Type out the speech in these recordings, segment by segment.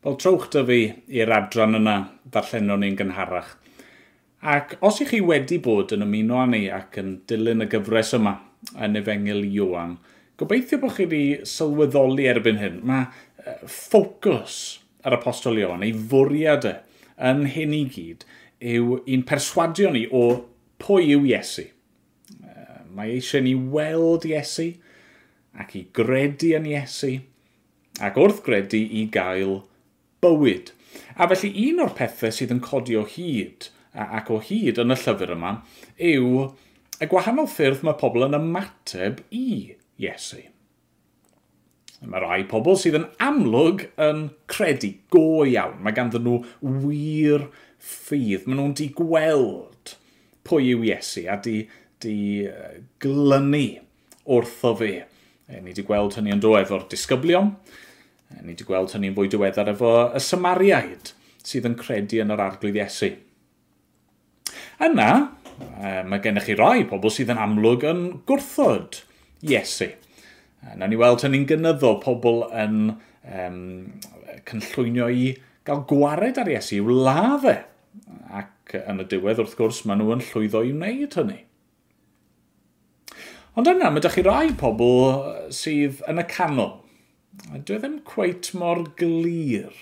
Wel, trowch dy fi i'r adran yna ddarllenwn ni'n gynharach. Ac os ych chi wedi bod yn ymuno â ni ac yn dilyn y gyfres yma yn Efengil Iwan, gobeithio bod chi wedi sylweddoli erbyn hyn. Mae ffocws ar apostol Iwan, ei fwriad e, yn hyn i gyd, yw un perswadio ni o pwy yw Iesu. Mae eisiau ni weld Iesu ac i gredu yn Iesu ac wrth gredu i gael bywyd. A felly un o'r pethau sydd yn codi o hyd ac o hyd yn y llyfr yma yw y gwahanol ffyrdd mae pobl yn ymateb i Iesu. Mae rai pobl sydd yn amlwg yn credu go iawn. Mae ganddyn nhw wir ffydd. Maen nhw'n di gweld pwy yw Iesu a di, di glynu wrtho fe. E, ni wedi gweld hynny yn dod efo'r disgyblion. Ni wedi gweld hynny'n fwy diweddar efo y Samariaid sydd yn credu yn yr arglwydd Iesu. Yna, mae gennych chi rai pobl sydd yn amlwg yn gwrthod Iesu. Na ni weld hynny'n gynyddol pobl yn um, cynllwynio i gael gwared ar Iesu, i'w lafe. Ac yn y diwedd wrth gwrs maen nhw yn llwyddo i wneud hynny. Ond yna mae ydych chi rai pobl sydd yn y canol, dwi e ddim cweit mor glir.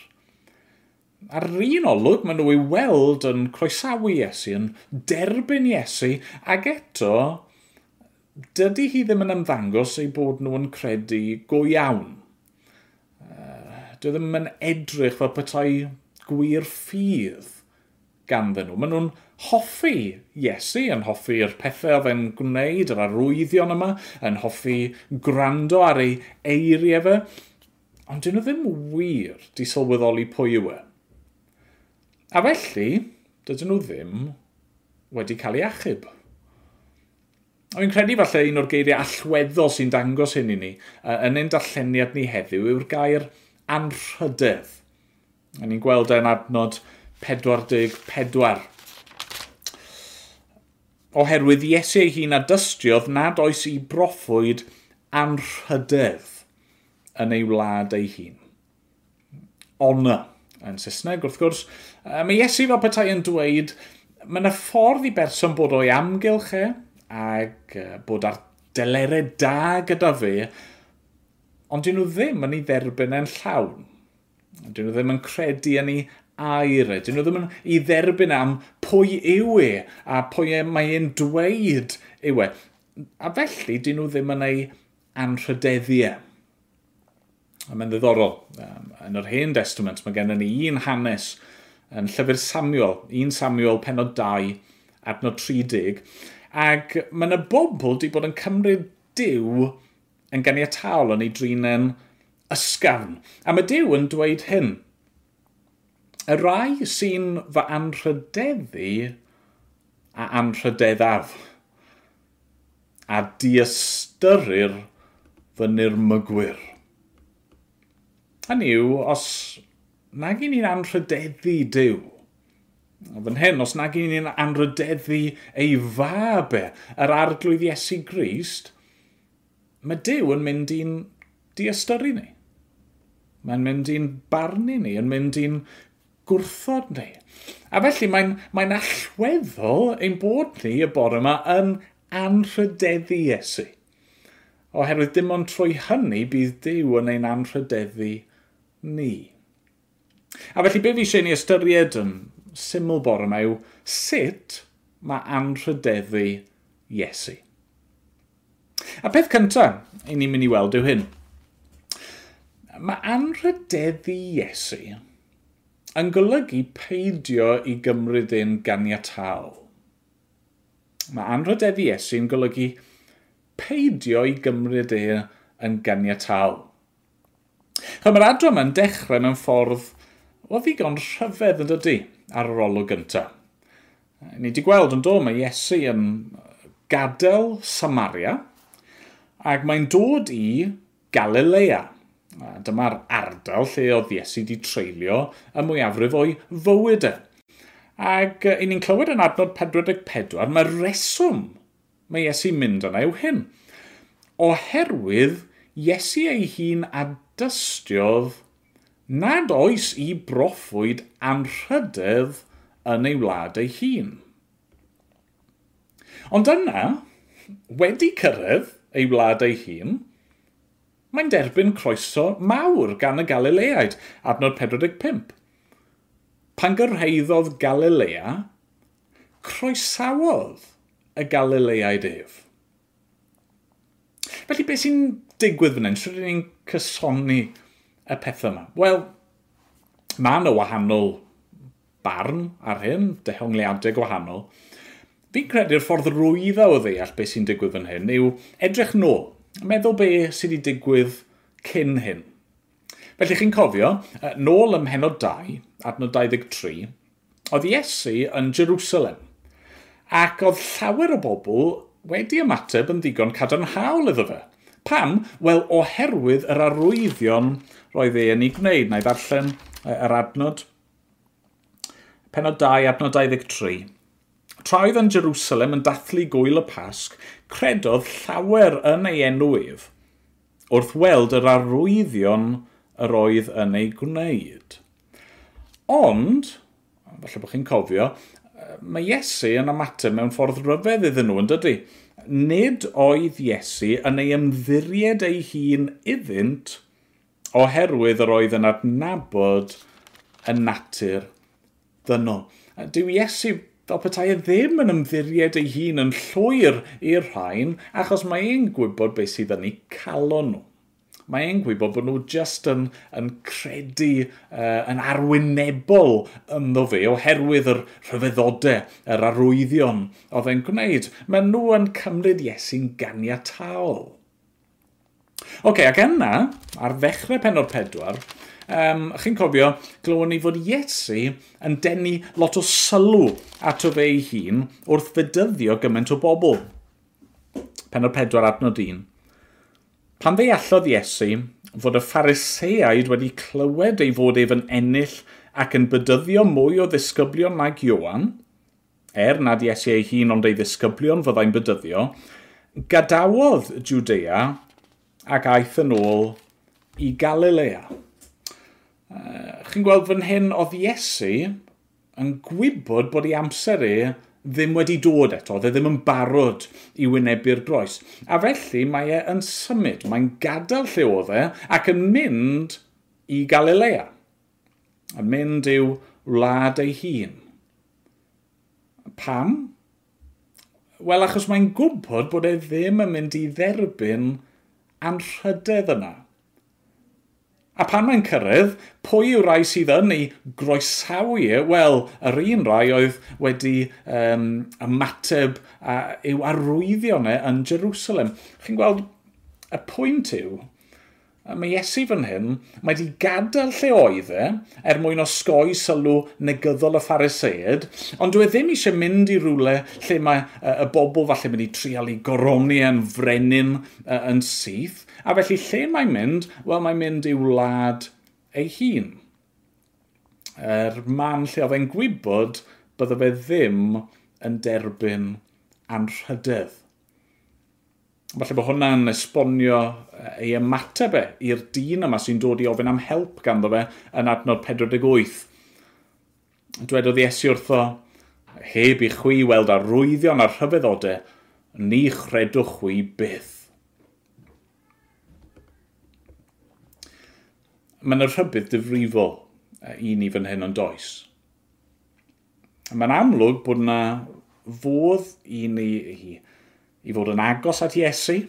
Ar yr un olwg, maen nhw i weld yn croesawu Iesu, yn derbyn Iesu, ac eto, dydy hi ddim yn ymddangos ei bod nhw yn credu go iawn. Dwi e ddim yn edrych fel petai gwir ffydd ganddyn nhw. Maen nhw'n hoffi Iesu, yn hoffi'r pethau oedd e'n gwneud, yr arwyddion yma, yn hoffi gwrando ar ei eiriau fe ond dyn nhw ddim wir di sylweddoli pwy yw e. A felly, dydyn nhw ddim wedi cael ei achub. A fi'n credu falle un o'r geiriau allweddol sy'n dangos hyn i ni yn ein darlleniad ni heddiw yw'r gair anrhydedd. A ni'n gweld e'n adnod 44. Oherwydd Iesu ei hun adystiodd nad oes i broffwyd anrhydedd yn ei wlad ei hun. Honour yn Saesneg, wrth gwrs. Mae Iesu fel petai yn dweud, mae yna ffordd i berson bod o'i amgylch e, ac bod ar delerau da gyda fe, ond dyn nhw ddim yn ei dderbyn e'n llawn. Dyn nhw ddim yn credu yn ei air e. Dyn nhw ddim yn ei dderbyn am pwy yw e a pwy e mae e'n dweud yw e. A felly, dyn nhw ddim yn ei anrhydeddiau. E. A mae'n ddiddorol. Um, yn yr hen testament, mae gennym ni un hanes yn llyfr Samuel, un Samuel penod 2, adnod 30. Ac mae yna bobl wedi bod yn cymryd diw yn ganiataol yn ei drin yn ysgafn. A mae diw yn dweud hyn. Y rai sy'n fy anrhydeddu a anrhydeddaf a diastyrir fy nirmygwyr. Hynny yw, os nag i ni'n anrhydeddu Dyw, o fan hyn, os nag i ni'n anrhydeddu ei fab e, yr arglwydd Iesu Grist, mae Dyw yn mynd i'n diastyru ni. Mae'n mynd i'n barnu ni, yn mynd i'n gwrthod ni. A felly mae'n mae, allweddol ein bod ni y bore yma yn anrhydeddu Iesu. Oherwydd dim ond trwy hynny bydd Dyw yn ein anrhydeddu ni. A felly be fi eisiau ni ystyried yn syml bore yma yw sut mae anrhydeddu Iesu. A peth cyntaf i ni'n mynd i weld yw hyn. Mae anrhydeddu Iesu yn golygu peidio i gymryd un ganiataol. Mae anrhydeddu Iesu yn golygu peidio i gymryd un yn ganiataol. Mae'r adro yma'n dechrau mewn ffordd o ddigon rhyfedd yn dydy ar yr olwg gyntaf. Ni wedi gweld yn dod mae Iesu yn gadael Samaria ac mae'n dod i Galilea. Dyma'r ardal lle oedd Iesu wedi treulio y mwyafrif o'i fywyd e. Ac i ni'n clywed yn adnod 44, mae'r reswm mae Iesu mynd yna yw hyn. Oherwydd Iesu ei hun a dystiodd nad oes i broffwyd anrhydedd yn ei wlad ei hun. Ond yna, wedi cyrraedd ei wlad ei hun, mae'n derbyn croeso mawr gan y Galileaid, adnod 45. Pan gyrhaeddodd Galilea, croesawodd y Galileaid ef. Felly beth sy'n digwydd fan hyn? Swn i'n cysoni y pethau yma? Wel, mae yna wahanol barn ar hyn, dehongliadau gwahanol. Fi'n credu'r ffordd rwyddo o ddeall beth sy'n digwydd yn hyn yw edrych nôl. Meddwl be sydd wedi digwydd cyn hyn. Felly chi'n cofio, nôl ym henod 2, adnod 23, oedd Iesu yn Jerusalem. Ac oedd llawer o bobl wedi ymateb yn ddigon cadarnhaol iddo fe. Pam? Wel, oherwydd yr arwyddion roedd e yn ei gwneud. Na i ddarllen yr adnod. Penod 2, adnod 23. Tra oedd yn Jerusalem yn dathlu gwyl y Pasg, credodd llawer yn ei enwyf wrth weld yr arwyddion yr oedd yn ei gwneud. Ond, falle bod chi'n cofio, mae Iesu yn ymateb mewn ffordd ryfedd iddyn nhw, yn dydy? nid oedd Iesu yn ei ymddiried ei hun iddynt oherwydd yr oedd yn adnabod y natur ddynol. Dyw Iesu fel petai e ddim yn ymddiried ei hun yn llwyr i'r rhain achos mae e'n gwybod beth sydd yn ei calon nhw mae e'n gwybod bod nhw just yn, yn credu uh, yn arwynebol ynddo fe oherwydd yr rhyfeddodau, yr arwyddion oedd e'n gwneud. Mae nhw yn cymryd Iesu'n ganiataol. Oce, okay, ac yna, ar ddechrau penod pedwar, um, chi'n cofio, glywon ni fod Iesu yn denu lot o sylw ato fe ei hun wrth fydyddio gymaint o bobl. Penod pedwar adnod un. Pan ddeallodd Iesu fod y phariseaid wedi clywed ei fod ef yn ennill ac yn bydyddio mwy o ddisgyblion nag Iwan, er nad Iesu ei hun ond ei ddisgyblion fyddai'n bydyddio, gadawodd Judea ac aeth yn ôl i Galilea. Uh, Chi'n gweld fan hyn oedd Iesu yn gwybod bod ei amser e ddim wedi dod eto, dde ddim yn barod i wynebu'r groes. A felly mae e yn symud, mae'n gadael lle oedd e ac yn mynd i Galilea. Yn mynd i'w wlad ei hun. Pam? Wel, achos mae'n gwybod bod e ddim yn mynd i dderbyn anrhydedd yna. A pan mae'n cyrraedd, pwy yw rai sydd yn ei groesawu? E? Wel, yr un rai oedd wedi um, ymateb a, yw arwyddion e yn Jerusalem. Chi'n gweld, y pwynt yw, mae Iesu fan hyn, mae wedi gadael lle oedd e, er mwyn osgoi sylw negyddol y phariseid, ond dwi e ddim eisiau mynd i rhywle lle mae uh, y bobl falle mynd i trial i goroni yn frenin uh, yn syth, a felly lle mae'n mynd, wel mae'n mynd i wlad ei hun. Yr er man lle oedd e'n gwybod bydde fe ddim yn derbyn anrhydedd falle bod hwnna'n esbonio ei ymateb e i'r dyn yma sy'n dod i ofyn am help ganddo fe yn adnod 48. Dwedodd Iesu wrtho, heb i chwi weld arwyddion ar rhyfeddodau, ni chredwch chwi byth. Mae yna rhybydd difrifol i ni fan hyn yn does. Mae'n amlwg bod yna fodd i ni i fod yn agos at Iesu,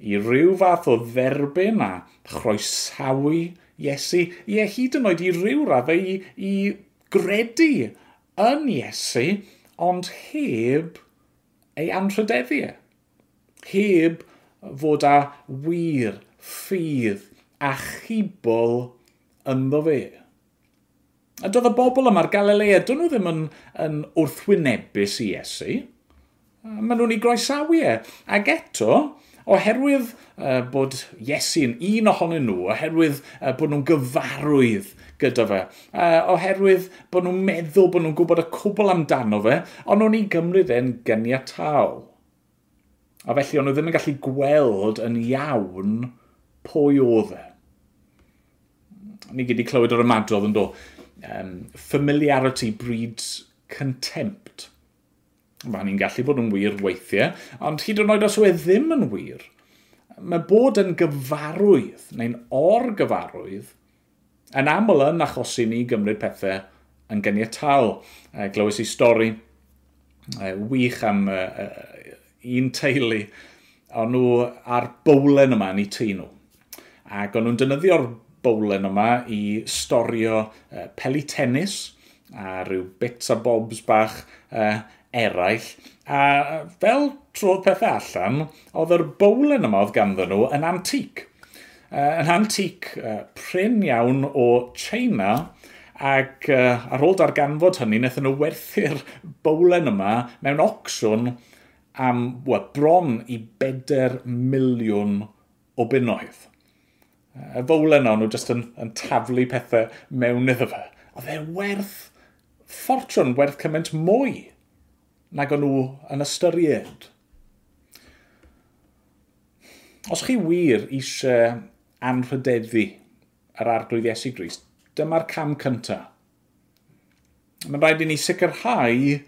i ryw fath o dderbyn a chroesawu Iesu, i e hyd yn oed i ryw raddau i, i gredu yn Iesu, ond heb ei anrhydeddiau. E. Heb fod â wir, ffydd a chibol ynddo fe. A doedd y bobl yma'r Galilea, dyn nhw ddim yn, yn wrthwynebus i Iesu. Maen nhw'n ei groesawu e. Ac eto, oherwydd uh, bod Iesu'n un ohonyn nhw, oherwydd uh, bod nhw'n gyfarwydd gyda fe, uh, oherwydd bod nhw'n meddwl bod nhw'n gwybod y cwbl amdano fe, ond nhw'n ei gymryd e'n gyniataol. A felly ond nhw ddim yn gallu gweld yn iawn pwy oedd e. Ni gyd i clywed o'r ymadrodd yn do. Um, familiarity breeds contempt Mae ni'n gallu bod yn wir weithiau, ond hyd yn oed os yw e ddim yn wir, mae bod yn gyfarwydd neu'n orgyfarwydd yn aml yn achosi ni gymryd pethau yn gyniatal. E, glywys i stori e, wych am e, e, un teulu o'n nhw ar bowlen yma yn eu tŷ nhw. Ac o'n nhw'n defnyddio'r bowlen yma i storio e, peli tennis a rhyw bits a bobs bach e, eraill. A fel trodd pethau allan, oedd yr bowlen yma oedd ganddyn nhw yn antic. Uh, yn antic uh, pryn iawn o China, ac uh, ar ôl darganfod hynny, wnaethon nhw werthu'r bowlen yma mewn ocsiwn am well, bron i 4 miliwn o bunnoedd. Y fowlen o'n nhw jyst yn, yn taflu pethau mewn iddo fe. Oedd e werth ffortiwn, werth cymaint mwy nag o'n nhw yn ystyried. Os chi wir eisiau anrhydeddu yr arglwydd Iesu Gris, dyma'r cam cyntaf. Mae'n rhaid i ni sicrhau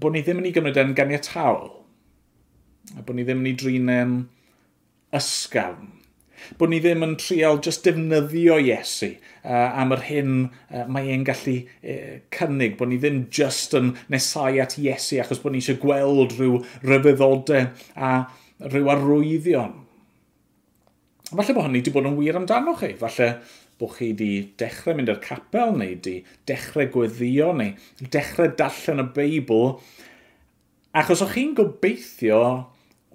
bod ni ddim yn ei gymryd yn ganiataol, a bod ni ddim yn ei drin yn ysgafn bod ni ddim yn trial just defnyddio Iesu uh, am yr hyn uh, mae e'n gallu uh, cynnig, bod ni ddim just yn nesau at Iesu achos bod ni eisiau gweld rhyw rhyfeddodau a rhyw arwyddion. Falle bod hynny wedi bod yn wir amdano chi. Falle bod chi wedi dechrau mynd i'r capel neu wedi dechrau gweddio neu dechrau darllen y Beibl achos o'ch chi'n gobeithio,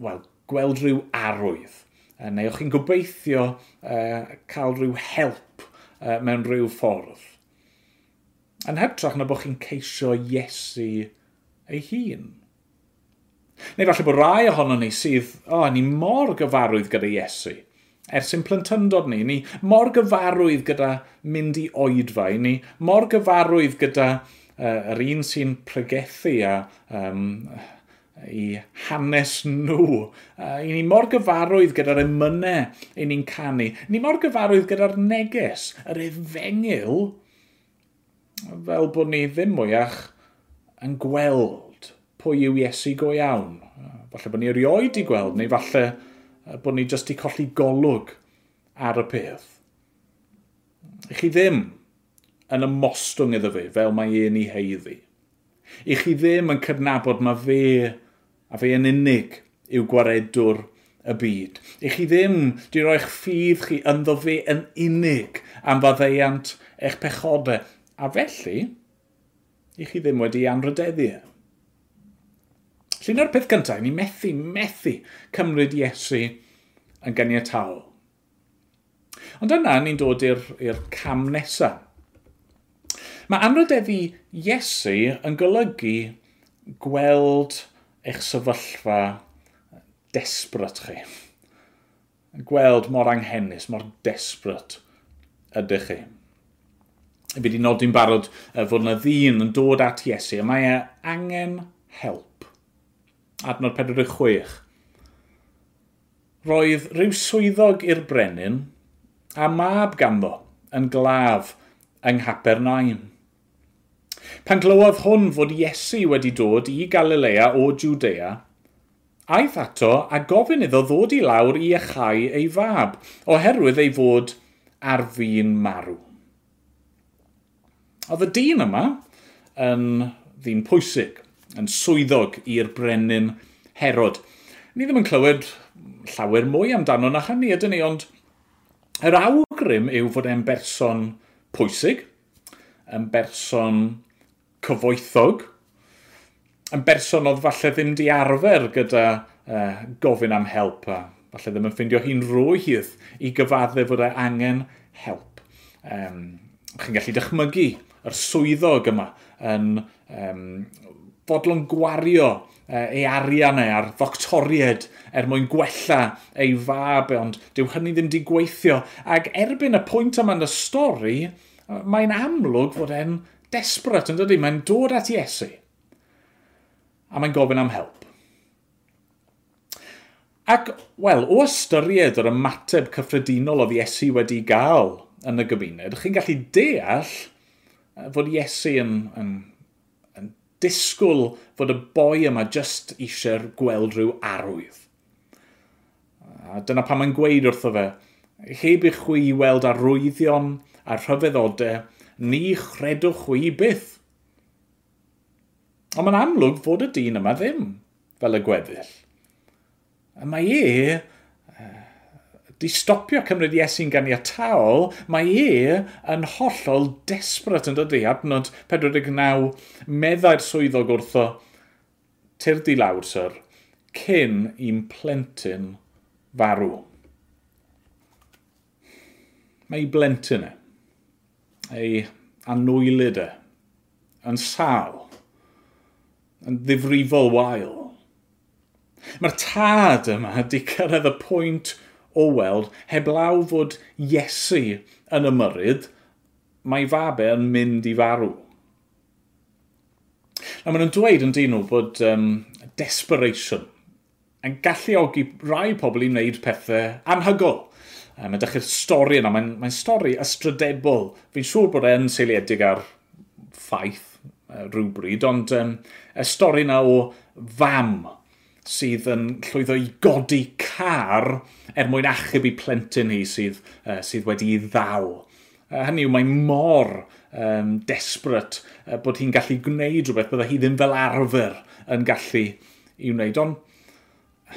wel, gweld rhyw arwydd Neuwch chi'n gobeithio uh, cael rhyw help uh, mewn rhyw ffordd. Yn hytrach na bod chi'n ceisio Iesu ei hun. Neu falle bod rai ohono ni sydd, o, oh, ni mor gyfarwydd gyda Iesu. Ers ein plentyndod ni, ni mor gyfarwydd gyda mynd i oedfa, ni mor gyfarwydd gyda uh, yr un sy'n pregethu a um, i hanes nhw. Uh, I ni mor gyfarwydd gyda'r emynau i ni'n canu. Ni mor gyfarwydd gyda'r neges, yr efengil, fel bod ni ddim mwyach yn gweld pwy yw Iesu go iawn. Falle bod ni erioed i gweld, neu falle bod ni jyst i colli golwg ar y peth. I chi ddim yn ymostwng iddo fe fel mae e'n ei heiddi. I chi ddim yn cydnabod mae fe a fe yn unig yw gwaredwr y byd. I chi ddim di roi'ch ffydd chi ynddo fe yn unig am faddeiant eich pechodau, a felly, i chi ddim wedi anrydeddu e. Llun o'r peth cyntaf, ni methu, methu cymryd Iesu yn ganiataol. Ond yna ni'n dod i'r cam nesaf. Mae anrydeddu Iesu yn golygu gweld eich sefyllfa desbryd chi. Gweld mor anghennus, mor desbryd ydych chi. Fi wedi nodi'n barod fod yna ddyn yn dod at Iesu, a mae e angen help. Adnod 46. Roedd rhyw swyddog i'r brenin a mab ganddo yn glaf yng Nghapernaum Pan glywodd hwn fod Iesu wedi dod i Galilea o Judea, aeth ato a gofyn iddo ddod i lawr i achau ei fab, oherwydd ei fod ar fi'n marw. Oedd y dyn yma yn ddyn pwysig, yn swyddog i'r brenin Herod. Ni ddim yn clywed llawer mwy amdano na hynny ydyn ni, ond yr awgrym yw fod e'n berson pwysig – yn berson cyfoethog, yn berson oedd falle ddim di arfer gyda uh, gofyn am help a falle ddim yn ffeindio hi'n rwydd i gyfadde fod e angen help. Um, chi'n gallu dychmygu yr swyddog yma yn um, fodlon gwario uh, ei arian e a'r ddoctoried er mwyn gwella ei fab, e, ond dyw hynny ddim di gweithio. Ac erbyn y pwynt yma yn y stori, mae'n amlwg fod e'n desperat yn dydy. Mae'n dod at Iesu. A mae'n gofyn am help. Ac, wel, o ystyried yr ymateb cyffredinol oedd Iesu wedi gael yn y gymuned, chi'n gallu deall fod Iesu yn, yn, yn disgwyl fod y boi yma just eisiau gweld rhyw arwydd. A dyna pam mae'n gweud wrtho fe, heb i chwi weld arwyddion a rhyfeddodau, ni chredwch chi byth. Ond mae'n amlwg fod y dyn yma ddim, fel y gweddill. A mae e, di stopio cymryd Iesu'n ganiataol, mae e yn hollol desbryd yn dydy, adnod 49, meddai'r swyddog wrtho, tyrdi lawr, syr, cyn i'n plentyn farw. Mae ei blentyn e ei anwylid e, yn sal, yn ddifrifol wael. Mae'r tad yma wedi cyrraedd y pwynt o weld heblaw fod Iesu yn ymyrryd, mae fabe yn mynd i farw. A maen nhw'n dweud yn dyn nhw bod um, desperation yn galluogi rai pobl i wneud pethau anhygol. Um, Mae'n dechrau'r stori yna, mae'n mae stori ystrydebol. Fi'n siŵr bod e'n seiliedig ar ffaith uh, rhywbryd, ond um, y stori yna o fam sydd yn llwyddo i godi car er mwyn achub i plentyn hi sydd, uh, sydd wedi ei ddaw. Uh, hynny yw, mae mor um, desbryd uh, bod hi'n gallu gwneud rhywbeth bydda hi ddim fel arfer yn gallu i wneud. Ond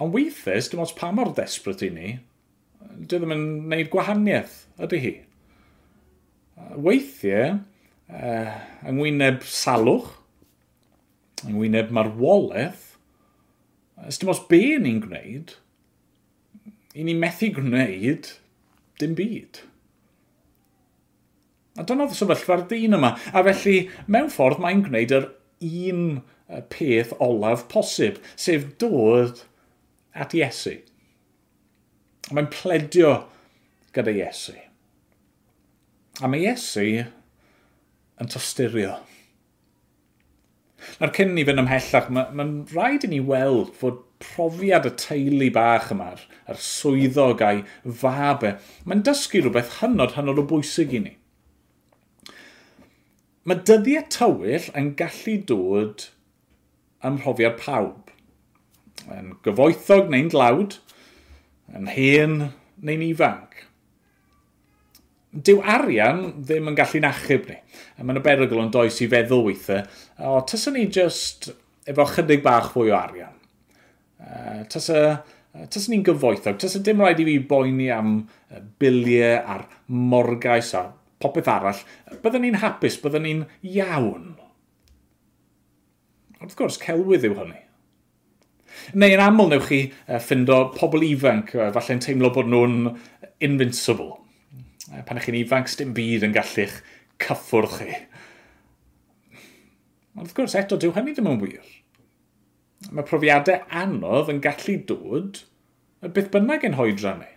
on weithiau, dim ond pa mor desbryd i ni, dy ddim yn gwneud gwahaniaeth, ydy hi. Weithiau, uh, yngwyneb salwch, yngwyneb marwolaeth, ys dim os be ni'n gwneud, i ni methu gwneud dim byd. A dyna oedd sefyllfa'r dyn yma. A felly, mewn ffordd mae'n gwneud yr un peth olaf posib, sef dod at Iesu. Mae'n pledio gyda Iesu. A mae Iesu yn tosturio. Na'r cyn ni fynd ymhellach, mae'n ma, ma rhaid i ni weld fod profiad y teulu bach yma, yr swyddog a'i fabe, mae'n dysgu rhywbeth hynod hynod o bwysig i ni. Mae dyddiau tywyll yn gallu dod ym mhrofiad pawb. Yn gyfoethog neu'n glawd, yn hen neu'n ifanc. Dyw arian ddim yn gallu'n achub ni. A mae'n berygl yn does i feddwl weithiau, o, tyswn ni just efo chydig bach fwy o arian. Uh, tysa, tyswn ni'n gyfoethog, tysa dim rhaid i fi boeni am biliau a'r morgais a popeth arall, byddwn ni'n hapus, byddwn ni'n iawn. Wrth gwrs, celwydd yw hynny. Neu yn aml newch chi uh, ffindo pobl ifanc, uh, falle'n teimlo bod nhw'n invincible. Pan ych chi'n ifanc, dim byd yn gallu'ch cyffwrdd chi. Ond wrth gwrs, eto, dyw hynny ddim yn wir. Mae profiadau anodd yn gallu dod y byth bynnag yn hoedra ni.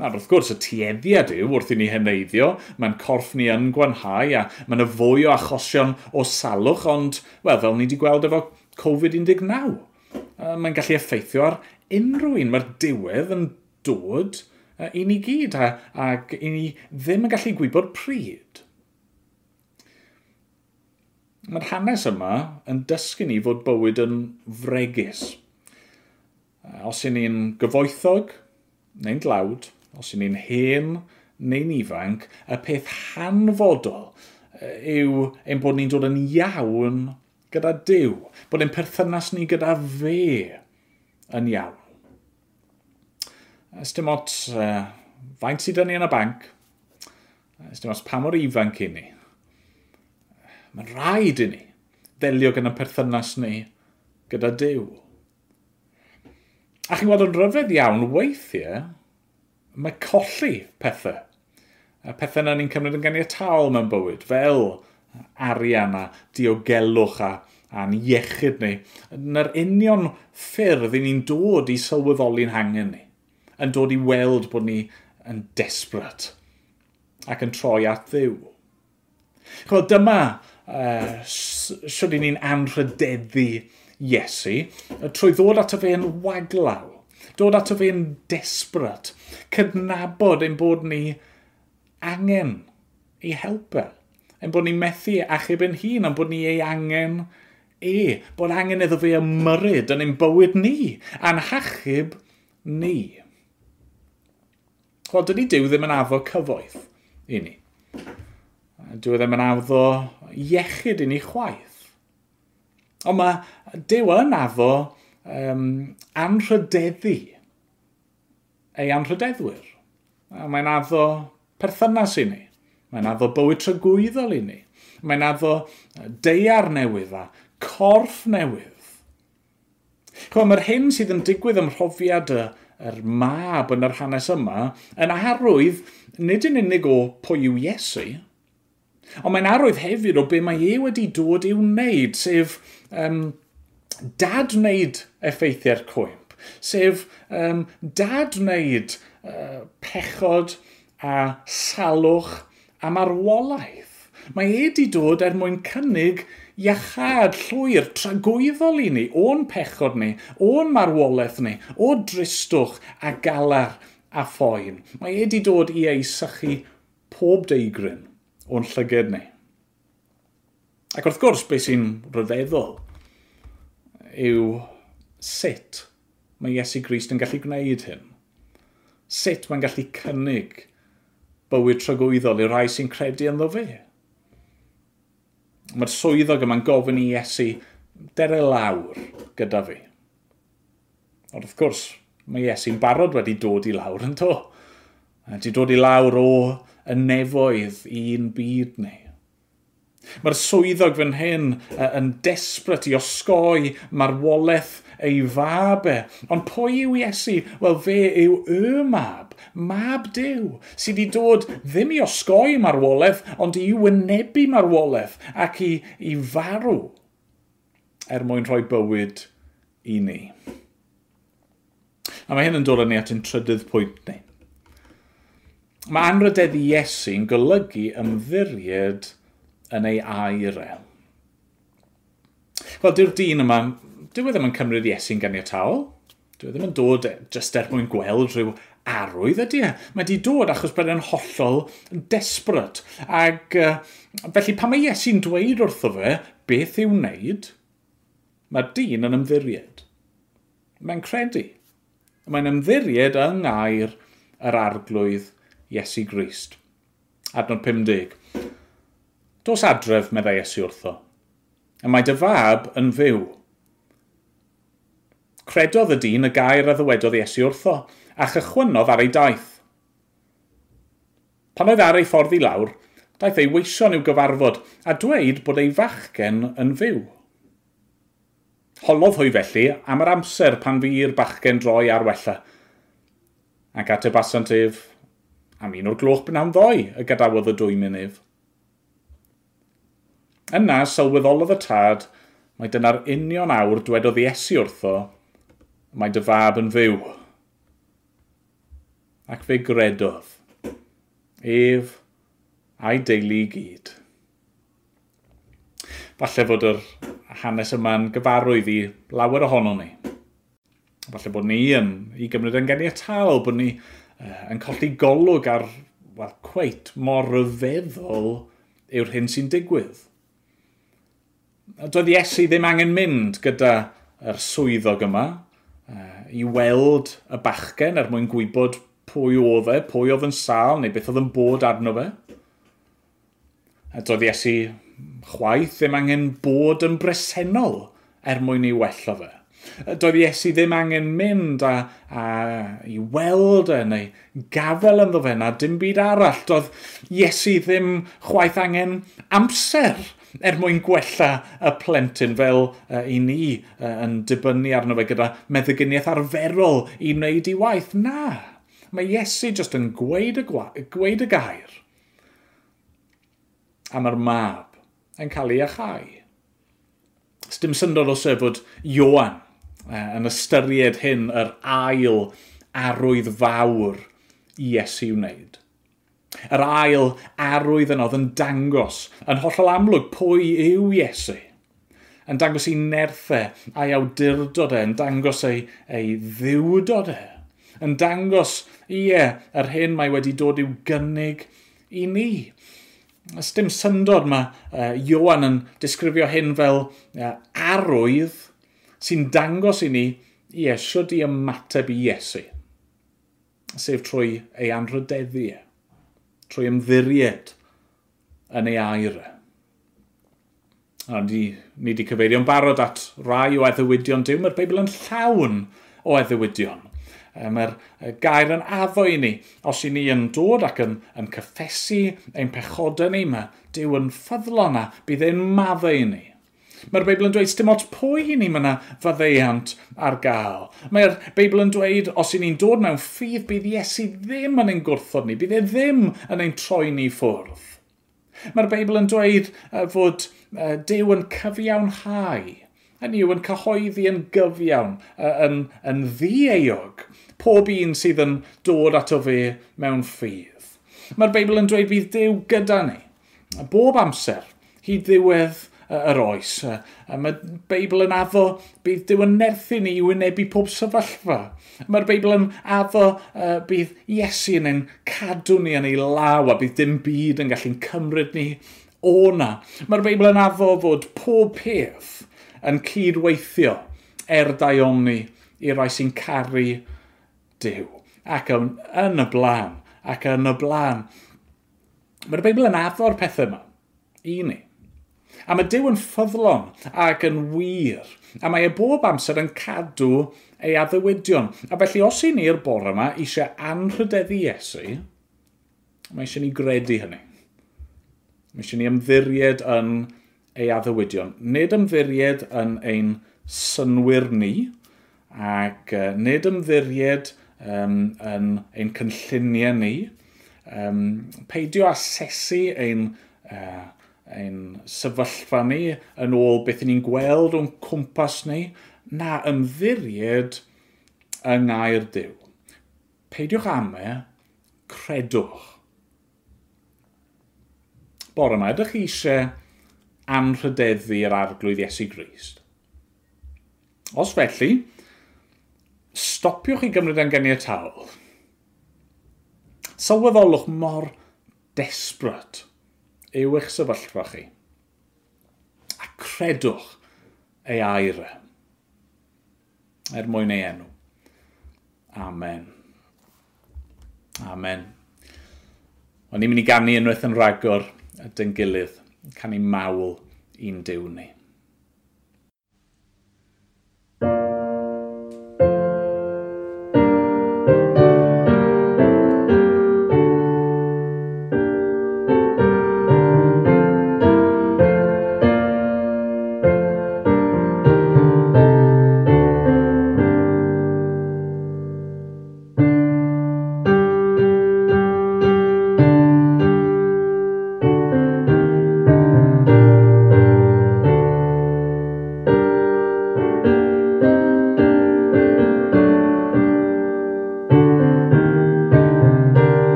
Na, wrth gwrs, y tueddiad yw wrth i ni heneiddio, mae'n corff ni yn gwanhau a mae'n y fwy o achosion o salwch, ond, wel, fel ni wedi gweld efo Covid-19, mae'n gallu effeithio ar unrhyw un. Mae'r diwedd yn dod e, i ni gyd a, ac i ni ddim yn gallu gwybod pryd. Mae'r hanes yma yn dysgu ni fod bywyd yn fregus. E, os y'n ni'n gyfoethog neu'n dlawd, os y'n ni'n hen neu'n ifanc, y peth hanfodol e, yw ein bod ni'n dod yn iawn gyda Dyw, bod ein perthynas ni gyda fe yn iawn. Ys dim ot, uh, faint sydd ni yn y banc, ys dim ot, pa mor ifanc i ni. Mae'n rhaid i ni ddelio gyda perthynas ni gyda Dyw. A chi'n gweld yn rhyfedd iawn weithiau, mae colli pethau. Y pethau na ni'n cymryd yn ganiataol mewn bywyd, fel arian a diogelwch a a'n iechyd ni, na'r union ffyrdd i ni'n dod i sylweddoli'n hangen ni, yn dod i weld bod ni yn desbryd ac yn troi at ddiw. Chwbl, dyma uh, sydd ni'n anrhydeddu Iesu, trwy ddod ato fe yn waglaw, dod ato fe yn desbryd, cydnabod ein bod ni angen ei helpu yn bod ni'n methu achub yn hun, ond bod ni ei angen e, bod angen iddo fe ymyryd yn ein bywyd ni, a'n hachub ni. Wel, dydy Dyw ddim yn addo cyfoeth i ni. Dyw ddim yn addo iechyd i ni chwaith. Ond mae Dyw yn addo um, anrhydeddu ei anrhydeddwyr. Mae'n addo perthynas i ni. Mae'n addo bywyd trygwyddol i ni. Mae'n addo deiar newydd a corff newydd. Chwa, mae'r hyn sydd yn digwydd ym mhrofiad y, yr mab yn yr hanes yma yn arwydd nid yn unig o pwy yw Iesu, ond mae'n arwydd hefyd o be mae e wedi dod i'w wneud, sef um, dad wneud effeithiau'r cwymp, sef um, dad wneud uh, pechod a salwch a marwolaeth. Mae e wedi dod er mwyn cynnig iachad llwyr tragwyddol i ni, o'n pechod ni, o'n marwolaeth ni, o dristwch a galar a phoen. Mae e wedi dod i ei sychu pob deigryn o'n llyged ni. Ac wrth gwrs, beth sy'n rhyfeddol yw sut mae Iesu Grist yn gallu gwneud hyn. Sut mae'n gallu cynnig bywyd trygwyddol i'r rhai sy'n credu ynddo fe. Mae'r swyddog yma'n gofyn i Iesu, dere lawr gyda fi. Ond wrth gwrs, mae Iesu'n barod wedi dod i lawr yn to. Wedi dod i lawr o y nefoedd i'n byd ni. Mae'r swyddog fan hyn yn desbryd i osgoi marwolaeth ei fab e. Ond pwy yw Iesu? Wel, fe yw y mab, mab Dyw, sydd wedi dod ddim i osgoi marwolaeth, ond i wynebu marwolaeth ac i, i farw er mwyn rhoi bywyd i ni. A mae hyn yn dod â ni at ein trydydd pwynt ni. Mae anrydeddu Iesu'n golygu ymddiried yn ei airel. Wel, dyw'r dyn yma dyw e ddim yn cymryd Iesu'n ganiataol. Dyw e ddim yn dod e- jyst er mwyn gweld rhyw arwydd ydy e. Mae di dod achos bod e'n hollol desbryd. Ac uh, felly pan mae Iesu'n dweud wrtho fe beth i'w wneud, mae'r dyn yn ymddiried. Mae'n credu. Mae'n ymddiried yng ngair yr arglwydd Iesu Grist. Adnod 50. Dos adref, meddai Iesu wrtho. A mae dy fab yn fyw credodd y dyn y gair a ddywedodd Iesu wrtho, a chychwynodd ar ei daith. Pan oedd ar ei ffordd i lawr, daeth ei weision i'w gyfarfod a dweud bod ei fachgen yn fyw. Holodd hwy felly am yr amser pan fi'r i'r bachgen droi ar wella. Ac at y basant ef, am un o'r gloch byn am ddoi y gadawodd y dwy mynydd. Yna sylweddolodd y tad mae dyna'r union awr dwedodd Iesu wrtho mae dy fab yn fyw. Ac fe gredodd, ef a'i deulu i gyd. Falle fod yr hanes yma'n gyfarwydd i lawer ohono ni. Falle bod ni yn, i gymryd yn geniatal, bod ni uh, yn colli golwg ar wel, cweit mor ryfeddol yw'r hyn sy'n digwydd. Doedd Iesu ddim angen mynd gyda yr swyddog yma, uh, i weld y bachgen er mwyn gwybod pwy oedd e, pwy oedd yn sal, neu beth oedd yn bod arno fe. A doedd Iesu chwaith ddim angen bod yn bresennol er mwyn ei wello fe. Doedd Iesu ddim angen mynd a, a i weld e neu gafel ynddo fe na dim byd arall. Doedd Iesu ddim chwaith angen amser er mwyn gwella y plentyn fel uh, i ni uh, yn dibynnu arno fe gyda meddyginiaeth arferol i wneud i waith. Na, mae Iesu jyst yn gweud y, gweud y gair. A mae'r mab yn cael ei achau. Dim syndod o sefod Ioan uh, yn ystyried hyn yr ail arwydd fawr i Iesu wneud. Yr ail arwydd yno oedd yn dangos, yn hollol amlwg, pwy yw Iesu yn dangos ei nerthau a'i awdurdod e, yn dangos ei, ei ddiwdod e, yn dangos ie yr hyn mae wedi dod i'w gynnig i ni. Ys dim syndod mae uh, Iwan yn disgrifio hyn fel uh, arwydd sy'n dangos i ni, ie, siwr i ymateb i Iesu, sef trwy ei anrhydeddu e trwy ymddiried yn ei air. A ni, ni wedi cyfeirio'n barod at rai o eddywidion diw. Mae'r Beibl yn llawn o eddywidion. Mae'r gair yn addo i ni. Os i ni yn dod ac yn, yn cyffesu ein pechodau ni, mae Dyw yn ffyddlon a bydd e'n maddau i ni. Mae'r Beibl yn dweud dim ots pwy i ni yna faddeiant ar gael. Mae'r Beibl yn dweud os i ni'n dod mewn ffydd bydd Iesu ddim yn ein gwrthod ni, bydd e ddim yn ein troi ni ffwrdd. Mae'r Beibl yn dweud uh, fod uh, Dyw yn cyfiawnhau, hynny yw yn cyhoeddi yn gyfiawn, uh, yn, yn ddieog, pob un sydd yn dod ato fe mewn ffydd. Mae'r Beibl yn dweud bydd Dyw gyda ni, bob amser, hyd ddiwedd yr oes. A mae Beibl yn addo bydd Dyw yn nerthu ni i wynebu pob sefyllfa. Mae'r Beibl yn addo uh, bydd Iesu yn ein cadw ni yn ei law a bydd dim byd yn gallu'n cymryd ni o na. Mae'r Beibl yn addo fod pob peth yn cydweithio er daioni i'r rai sy'n caru Dyw. Ac yn, yn y blaen, ac yn y blaen. Mae'r Beibl yn addo'r pethau yma i ni. A mae Dyw yn ffyddlon ac yn wir, a mae e bob amser yn cadw ei addewidion. A felly os i ni'r bore yma eisiau anrhydeddu Iesu, mae eisiau ni gredu hynny. Mae eisiau ni ymddiried yn ei addewidion. Nid ymddiried yn ein synwyr ni, ac uh, nid ymddiried um, yn ein cynlluniau ni, um, peidio asesu ein uh, ein sefyllfa ni, yn ôl beth ni'n gweld o'n cwmpas ni, na ymddiried yng ngair Dyw. Peidiwch am e, credwch. Bore yma, ydych chi eisiau anrhydeddu'r arglwydd Iesu Grist? Os felly, stopiwch i gymryd yn ganiataol. Sylweddolwch mor desbryd yw eich sefyllfa chi. A credwch ei air e. er mwyn ei enw. Amen. Amen. O'n i'n mynd i gannu unwaith yn rhagor at yn gilydd, canu mawl i'n diw ni.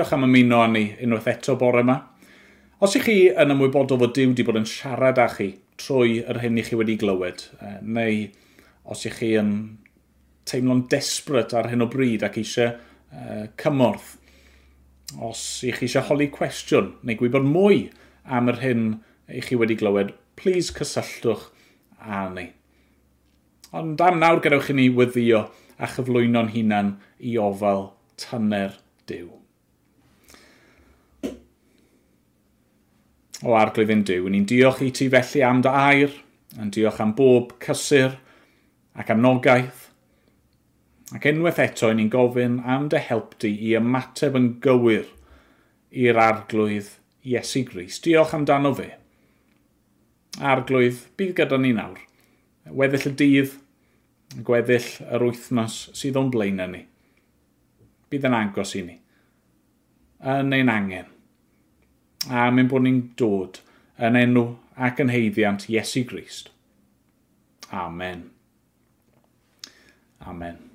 Diolch am ymuno â ni unwaith eto bore yma. Os ych chi yn ymwybodol fod Dyw wedi bod yn siarad â chi trwy yr hyn i chi wedi glywed, neu os ych chi yn teimlo'n desbryd ar hyn o bryd ac eisiau uh, cymorth, os ych chi eisiau holi cwestiwn neu gwybod mwy am yr hyn i chi wedi glywed, please cysylltwch â ni. Ond am nawr gadewch i ni wyddio a chyflwyno'n hunan i ofal tyner Dyw. o arglwydd yn diw. Ni'n diolch i ti felly am dy air, yn diolch am bob cysur ac anogaeth. Ac unwaith eto, ni'n gofyn am dy help di i ymateb yn gywir i'r arglwydd Iesu Gris. Diolch amdano fe. Arglwydd, bydd gyda ni nawr. Weddill y dydd, gweddill yr wythnos sydd o'n blaen ni. Bydd yn agos i ni. Yn ein angen a mynd bod ni'n dod yn enw ac yn heiddiant Iesu Grist. Amen. Amen.